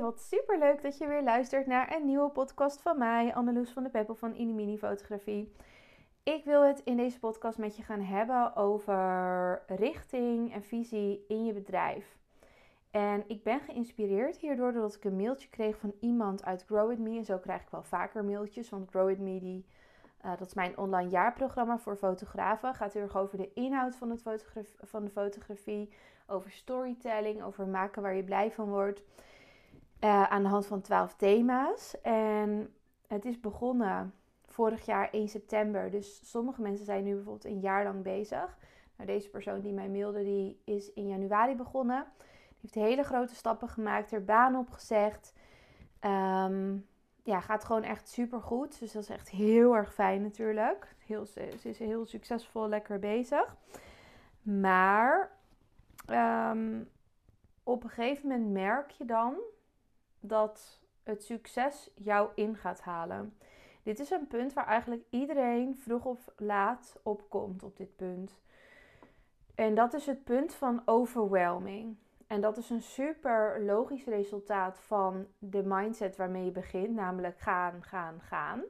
Wat super leuk dat je weer luistert naar een nieuwe podcast van mij, Anneloes van de Peppel van Inimini Fotografie. Ik wil het in deze podcast met je gaan hebben over richting en visie in je bedrijf. En ik ben geïnspireerd hierdoor doordat ik een mailtje kreeg van iemand uit Grow With Me. En zo krijg ik wel vaker mailtjes, want Grow With Me, die, uh, dat is mijn online jaarprogramma voor fotografen. Gaat heel erg over de inhoud van, het van de fotografie, over storytelling, over maken waar je blij van wordt. Uh, aan de hand van 12 thema's. En het is begonnen vorig jaar 1 september. Dus sommige mensen zijn nu bijvoorbeeld een jaar lang bezig. Nou, deze persoon die mij mailde, die is in januari begonnen. Die heeft hele grote stappen gemaakt, er baan opgezegd. Um, ja, gaat gewoon echt super goed. Dus dat is echt heel erg fijn natuurlijk. Heel, ze is heel succesvol, lekker bezig. Maar um, op een gegeven moment merk je dan dat het succes jou in gaat halen. Dit is een punt waar eigenlijk iedereen vroeg of laat opkomt op dit punt. En dat is het punt van overwhelming. En dat is een super logisch resultaat van de mindset waarmee je begint, namelijk gaan, gaan, gaan.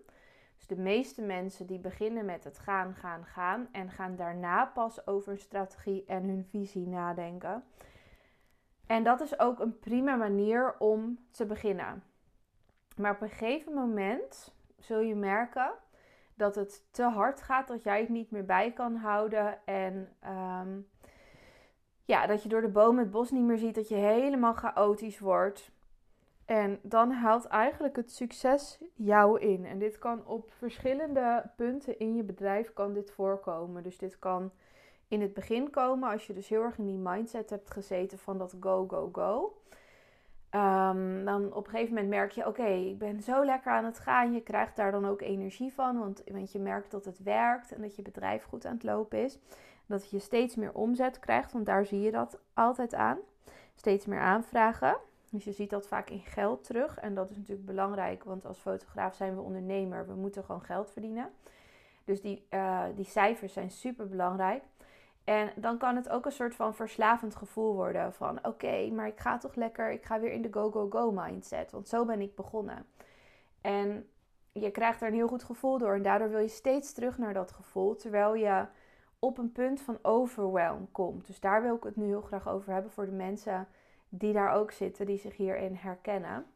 Dus de meeste mensen die beginnen met het gaan, gaan, gaan en gaan daarna pas over een strategie en hun visie nadenken. En dat is ook een prima manier om te beginnen. Maar op een gegeven moment zul je merken dat het te hard gaat, dat jij het niet meer bij kan houden. En ehm, ja, dat je door de bomen het bos niet meer ziet, dat je helemaal chaotisch wordt. En dan haalt eigenlijk het succes jou in. En dit kan op verschillende punten in je bedrijf kan dit voorkomen. Dus dit kan in het begin komen als je dus heel erg in die mindset hebt gezeten van dat go, go, go. Um, dan op een gegeven moment merk je, oké, ik ben zo lekker aan het gaan. Je krijgt daar dan ook energie van, want, want je merkt dat het werkt en dat je bedrijf goed aan het lopen is. Dat je steeds meer omzet krijgt, want daar zie je dat altijd aan. Steeds meer aanvragen. Dus je ziet dat vaak in geld terug. En dat is natuurlijk belangrijk, want als fotograaf zijn we ondernemer. We moeten gewoon geld verdienen. Dus die, uh, die cijfers zijn super belangrijk. En dan kan het ook een soort van verslavend gevoel worden van oké, maar ik ga toch lekker, ik ga weer in de go, go, go mindset. Want zo ben ik begonnen. En je krijgt er een heel goed gevoel door en daardoor wil je steeds terug naar dat gevoel, terwijl je op een punt van overwhelm komt. Dus daar wil ik het nu heel graag over hebben voor de mensen die daar ook zitten, die zich hierin herkennen.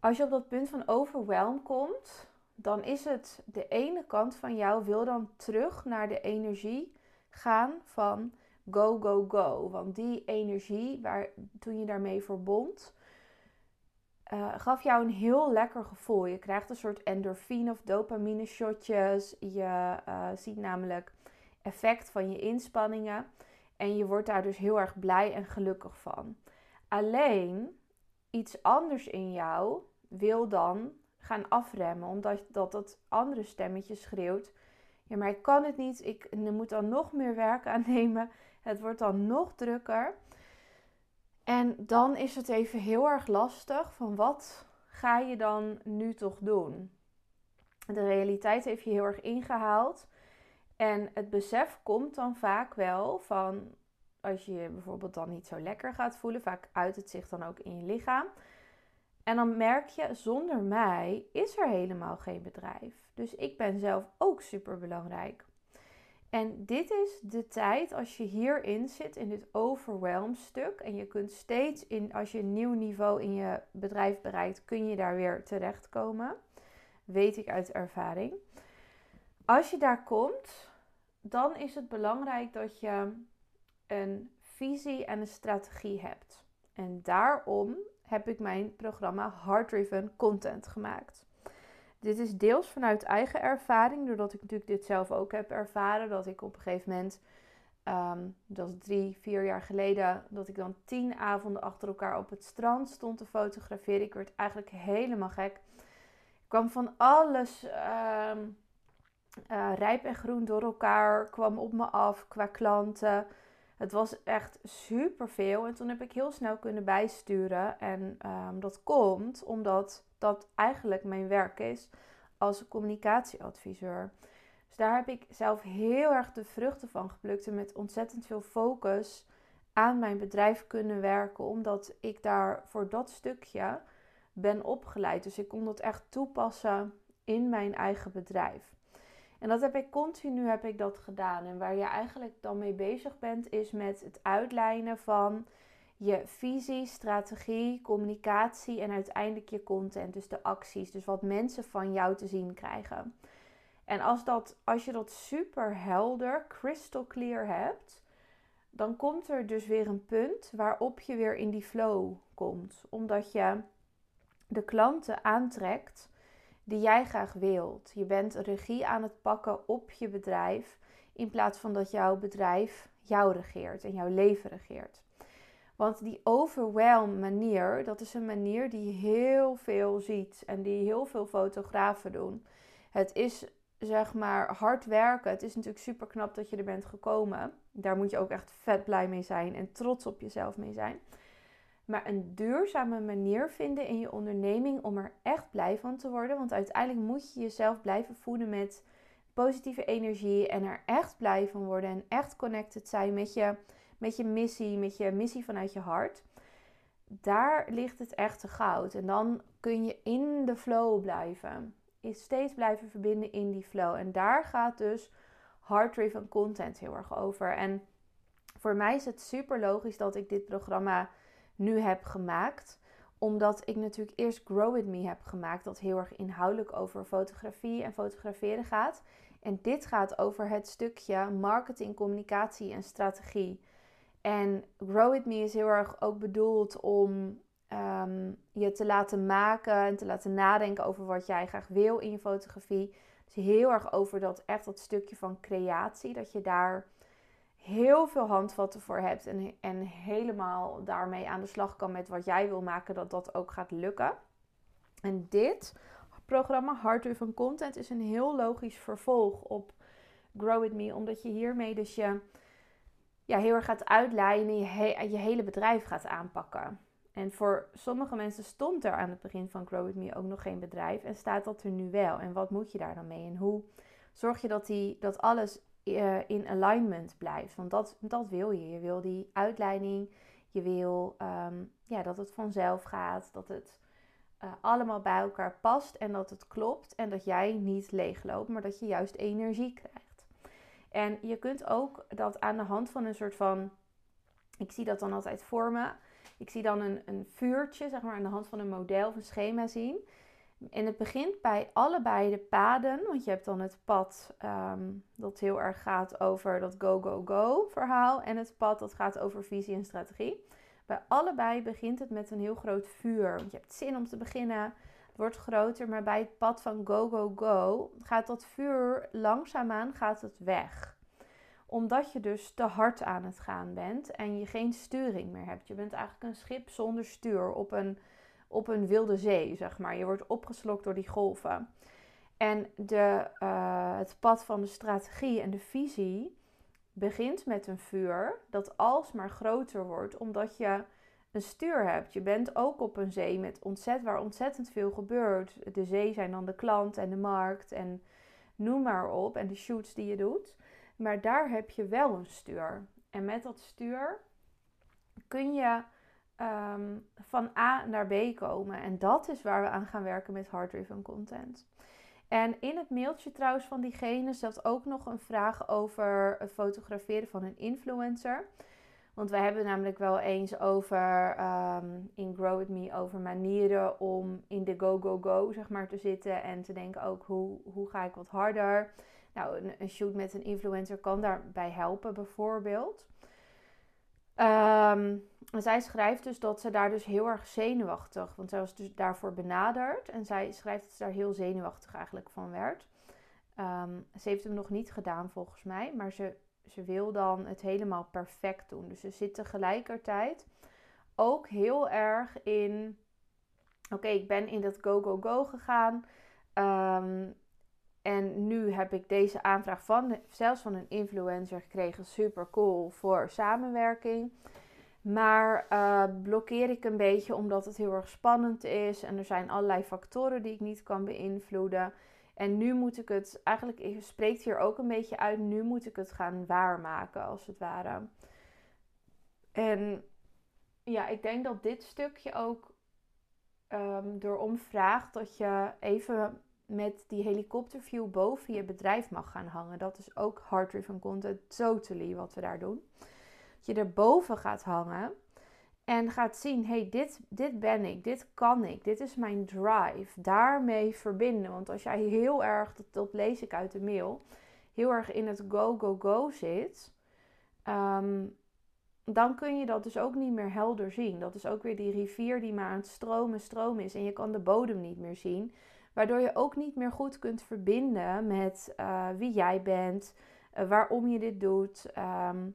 Als je op dat punt van overwhelm komt, dan is het de ene kant van jou wil dan terug naar de energie gaan van go, go, go. Want die energie, waar, toen je daarmee verbond, uh, gaf jou een heel lekker gevoel. Je krijgt een soort endorfine of dopamine shotjes. Je uh, ziet namelijk effect van je inspanningen. En je wordt daar dus heel erg blij en gelukkig van. Alleen iets anders in jou wil dan gaan afremmen. Omdat dat, dat andere stemmetje schreeuwt. Ja, maar ik kan het niet. Ik moet dan nog meer werk aannemen. Het wordt dan nog drukker. En dan is het even heel erg lastig van wat ga je dan nu toch doen? De realiteit heeft je heel erg ingehaald. En het besef komt dan vaak wel van als je je bijvoorbeeld dan niet zo lekker gaat voelen. Vaak uit het zich dan ook in je lichaam. En dan merk je, zonder mij is er helemaal geen bedrijf. Dus ik ben zelf ook super belangrijk. En dit is de tijd als je hierin zit, in dit overwhelm stuk. En je kunt steeds, in, als je een nieuw niveau in je bedrijf bereikt, kun je daar weer terechtkomen. Weet ik uit ervaring. Als je daar komt, dan is het belangrijk dat je een visie en een strategie hebt. En daarom heb ik mijn programma Hard Driven Content gemaakt. Dit is deels vanuit eigen ervaring, doordat ik natuurlijk dit zelf ook heb ervaren. Dat ik op een gegeven moment, um, dat is drie, vier jaar geleden, dat ik dan tien avonden achter elkaar op het strand stond te fotograferen. Ik werd eigenlijk helemaal gek. Ik kwam van alles uh, uh, rijp en groen door elkaar, kwam op me af qua klanten. Het was echt super veel. En toen heb ik heel snel kunnen bijsturen. En um, dat komt omdat dat eigenlijk mijn werk is als communicatieadviseur. Dus daar heb ik zelf heel erg de vruchten van geplukt. En met ontzettend veel focus aan mijn bedrijf kunnen werken, omdat ik daar voor dat stukje ben opgeleid. Dus ik kon dat echt toepassen in mijn eigen bedrijf. En dat heb ik continu heb ik dat gedaan. En waar je eigenlijk dan mee bezig bent, is met het uitlijnen van je visie, strategie, communicatie en uiteindelijk je content. Dus de acties. Dus wat mensen van jou te zien krijgen. En als, dat, als je dat super helder, crystal clear hebt, dan komt er dus weer een punt waarop je weer in die flow komt. Omdat je de klanten aantrekt die jij graag wilt. Je bent regie aan het pakken op je bedrijf in plaats van dat jouw bedrijf jou regeert en jouw leven regeert. Want die overwhelm manier, dat is een manier die heel veel ziet en die heel veel fotografen doen. Het is zeg maar hard werken. Het is natuurlijk super knap dat je er bent gekomen. Daar moet je ook echt vet blij mee zijn en trots op jezelf mee zijn. Maar een duurzame manier vinden in je onderneming om er echt blij van te worden. Want uiteindelijk moet je jezelf blijven voeden met positieve energie en er echt blij van worden en echt connected zijn met je, met je missie, met je missie vanuit je hart. Daar ligt het echte goud. En dan kun je in de flow blijven is steeds blijven verbinden in die flow. En daar gaat dus hard-driven content heel erg over. En voor mij is het super logisch dat ik dit programma nu heb gemaakt. Omdat ik natuurlijk eerst Grow With Me heb gemaakt. Dat heel erg inhoudelijk over fotografie en fotograferen gaat. En dit gaat over het stukje marketing, communicatie en strategie. En Grow With Me is heel erg ook bedoeld om Ehm, je te laten maken en te laten nadenken over wat jij graag wil in je fotografie. Dus heel erg over dat echt dat stukje van creatie. Dat je daar heel veel handvatten voor hebt. En, en helemaal daarmee aan de slag kan met wat jij wil maken. Dat dat ook gaat lukken. En dit programma Hard van Content is een heel logisch vervolg op Grow With Me. Omdat je hiermee dus je ja, heel erg gaat uitlijnen. Je, je hele bedrijf gaat aanpakken. En voor sommige mensen stond er aan het begin van Grow With Me ook nog geen bedrijf. En staat dat er nu wel? En wat moet je daar dan mee? En hoe zorg je dat, die, dat alles in alignment blijft? Want dat, dat wil je. Je wil die uitleiding. Je wil um, ja, dat het vanzelf gaat. Dat het uh, allemaal bij elkaar past. En dat het klopt. En dat jij niet leegloopt. Maar dat je juist energie krijgt. En je kunt ook dat aan de hand van een soort van... Ik zie dat dan altijd voor me ik zie dan een, een vuurtje, zeg maar, aan de hand van een model of een schema zien. En het begint bij allebei de paden, want je hebt dan het pad ehm, dat heel erg gaat over dat go, go, go verhaal. En het pad dat gaat over visie en strategie. Bij allebei begint het met een heel groot vuur. Want je hebt zin om te beginnen. Het wordt groter, maar bij het pad van go, go, go gaat dat vuur langzaamaan gaat het weg omdat je dus te hard aan het gaan bent en je geen sturing meer hebt. Je bent eigenlijk een schip zonder stuur op een, op een wilde zee, zeg maar. Je wordt opgeslokt door die golven. En de, uh, het pad van de strategie en de visie begint met een vuur dat alsmaar groter wordt, omdat je een stuur hebt. Je bent ook op een zee met ontzett, waar ontzettend veel gebeurt. De zee zijn dan de klant en de markt en noem maar op. En de shoots die je doet. Maar daar heb je wel een stuur. En met dat stuur kun je ehm, van A naar B komen. En dat is waar we aan gaan werken met hard-driven content. En in het mailtje trouwens van diegene zat ook nog een vraag over het fotograferen van een influencer. Want wij hebben namelijk wel eens over ehm, in Grow With Me over manieren om in de go, go, go zeg maar te zitten. En te denken ook hoe, hoe ga ik wat harder. Nou, een, een shoot met een influencer kan daarbij helpen, bijvoorbeeld. Um, zij schrijft dus dat ze daar dus heel erg zenuwachtig, want zij was dus daarvoor benaderd. En zij schrijft dat ze daar heel zenuwachtig eigenlijk van werd. Um, ze heeft hem nog niet gedaan volgens mij, maar ze, ze wil dan het helemaal perfect doen. Dus ze zit tegelijkertijd ook heel erg in, oké, ik ben in dat go, go, go gegaan. Um, en nu heb ik deze aanvraag van, zelfs van een influencer gekregen. Super cool voor samenwerking. Maar uh, blokkeer ik een beetje omdat het heel erg spannend is. En er zijn allerlei factoren die ik niet kan beïnvloeden. En nu moet ik het, eigenlijk spreekt hier ook een beetje uit. Nu moet ik het gaan waarmaken als het ware. En ja, ik denk dat dit stukje ook um, erom vraagt dat je even met die helikopterview boven je bedrijf mag gaan hangen. Dat is ook hard-driven content, totally wat we daar doen. Je erboven gaat hangen en gaat zien, hey, dit, dit ben ik, dit kan ik, dit is mijn drive. Daarmee verbinden. Want als jij heel erg, dat, lees ik uit de mail, heel erg in het go, go, go zit, ehm, dan kun je dat dus ook niet meer helder zien. Dat is ook weer die rivier die maar aan het stromen, stromen is en je kan de bodem niet meer zien. Waardoor je ook niet meer goed kunt verbinden met uh, wie jij bent, uh, waarom je dit doet. Um,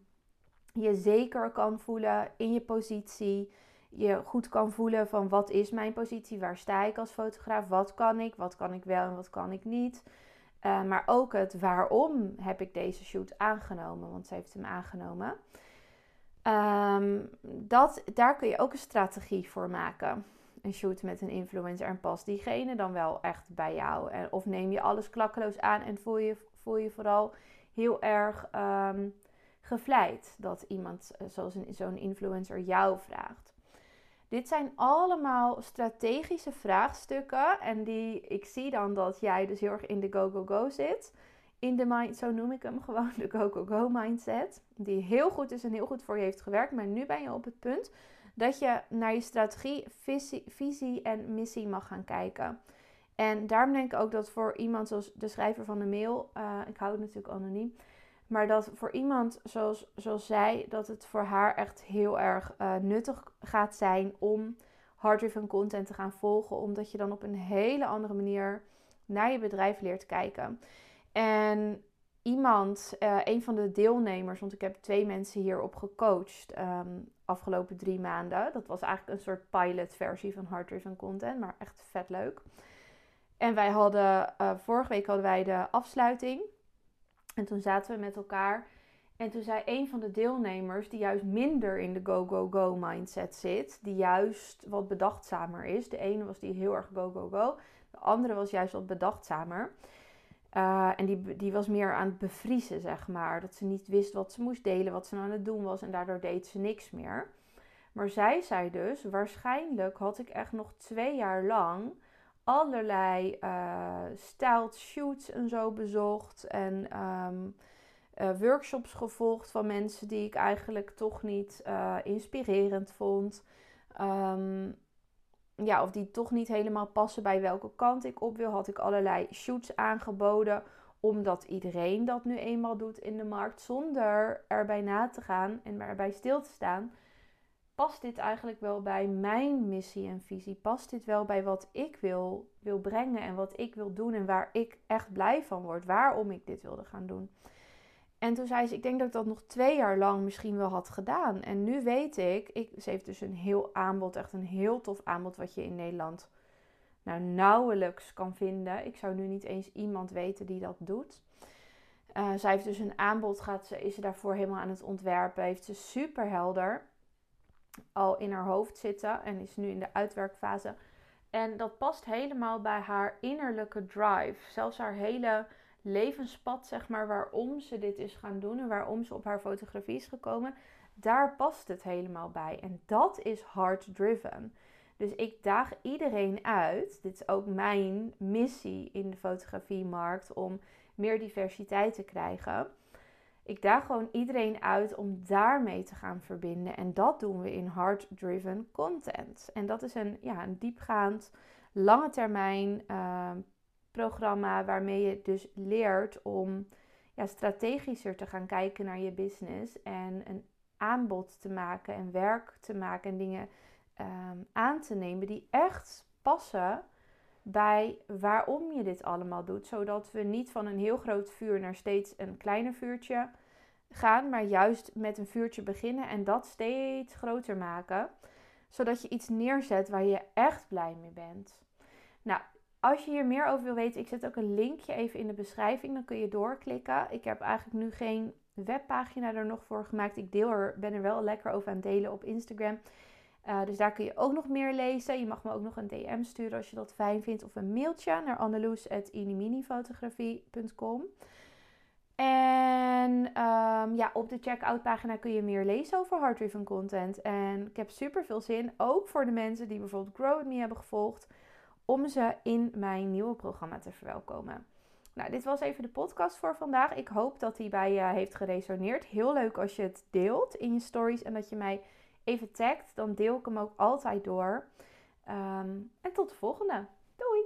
je zeker kan voelen in je positie. Je goed kan voelen van wat is mijn positie, waar sta ik als fotograaf, wat kan ik, wat kan ik wel en wat kan ik niet. Uh, maar ook het waarom heb ik deze shoot aangenomen, want ze heeft hem aangenomen. Um, dat, daar kun je ook een strategie voor maken. Een shoot met een influencer en past diegene dan wel echt bij jou. En, of neem je alles klakkeloos aan en voel je, voel je vooral heel erg um, gevleid dat iemand eh, zoals zo'n influencer jou vraagt. Dit zijn allemaal strategische vraagstukken en die ik zie dan dat jij dus heel erg in de go go go zit. In de mind, zo noem ik hem gewoon, de go go go mindset. Die heel goed is en heel goed voor je heeft gewerkt. Maar nu ben je op het punt dat je naar je strategie, visie, visie en missie mag gaan kijken. En daarom denk ik ook dat voor iemand zoals de schrijver van de mail, uh, ik hou het natuurlijk anoniem, maar dat voor iemand zoals, zoals zij, dat het voor haar echt heel erg uh, nuttig gaat zijn om hard-driven content te gaan volgen. Omdat je dan op een hele andere manier naar je bedrijf leert kijken. En iemand, uh, een van de deelnemers, want ik heb twee mensen hierop gecoacht um, afgelopen drie maanden. Dat was eigenlijk een soort pilot versie van hard-driven content, maar echt vet leuk. En wij hadden, uh, vorige week hadden wij de afsluiting. En toen zaten we met elkaar. En toen zei een van de deelnemers, die juist minder in de go-go-go mindset zit, die juist wat bedachtzamer is. De ene was die heel erg go-go-go, de andere was juist wat bedachtzamer. Uh, en die, die was meer aan het bevriezen, zeg maar. Dat ze niet wist wat ze moest delen, wat ze nou aan het doen was. En daardoor deed ze niks meer. Maar zij zei dus, waarschijnlijk had ik echt nog twee jaar lang allerlei uh, shoots en zo bezocht. En um, uh, workshops gevolgd van mensen die ik eigenlijk toch niet uh, inspirerend vond. Um, ja, of die toch niet helemaal passen bij welke kant ik op wil. Had ik allerlei shoots aangeboden. Omdat iedereen dat nu eenmaal doet in de markt. Zonder erbij na te gaan en erbij stil te staan past dit eigenlijk wel bij mijn missie en visie? Past dit wel bij wat ik wil, wil brengen en wat ik wil doen en waar ik echt blij van word? Waarom ik dit wilde gaan doen? En toen zei ze, ik denk dat ik dat nog twee jaar lang misschien wel had gedaan. En nu weet ik, ik ze heeft dus een heel aanbod, echt een heel tof aanbod wat je in Nederland nou, nauwelijks kan vinden. Ik zou nu niet eens iemand weten die dat doet. Uh, zij heeft dus een aanbod, gaat ze, is ze daarvoor helemaal aan het ontwerpen. Heeft ze super helder al in haar hoofd zitten en is nu in de uitwerkfase. En dat past helemaal bij haar innerlijke drive. Zelfs haar hele levenspad, zeg maar, waarom ze dit is gaan doen en waarom ze op haar fotografie is gekomen, daar past het helemaal bij. En dat is heart driven. Dus ik daag iedereen uit. Dit is ook mijn missie in de fotografiemarkt om meer diversiteit te krijgen. Ik daag gewoon iedereen uit om daarmee te gaan verbinden. En dat doen we in heart-driven content. En dat is een, ja, een diepgaand, lange termijn uh, programma waarmee je dus leert om ja, strategischer te gaan kijken naar je business. En een aanbod te maken en werk te maken en dingen um, aan te nemen die echt passen bij waarom je dit allemaal doet. Zodat we niet van een heel groot vuur naar steeds een kleiner vuurtje gaan, maar juist met een vuurtje beginnen en dat steeds groter maken. Zodat je iets neerzet waar je echt blij mee bent. Nou, als je hier meer over wil weten, ik zet ook een linkje even in de beschrijving. Dan kun je doorklikken. Ik heb eigenlijk nu geen webpagina er nog voor gemaakt. Ik deel er, ben er wel lekker over aan het delen op Instagram. Uh, dus daar kun je ook nog meer lezen. Je mag me ook nog een DM sturen als je dat fijn vindt. Of een mailtje naar anneloes.iniminifotografie.com. En ehm, ja, op de checkout pagina kun je meer lezen over hard-driven content. En ik heb super veel zin, ook voor de mensen die bijvoorbeeld Grow With Me hebben gevolgd, om ze in mijn nieuwe programma te verwelkomen. Nou, dit was even de podcast voor vandaag. Ik hoop dat die bij je heeft geresoneerd. Heel leuk als je het deelt in je stories en dat je mij even tagt. Dan deel ik hem ook altijd door. Ehm, en tot de volgende. Doei!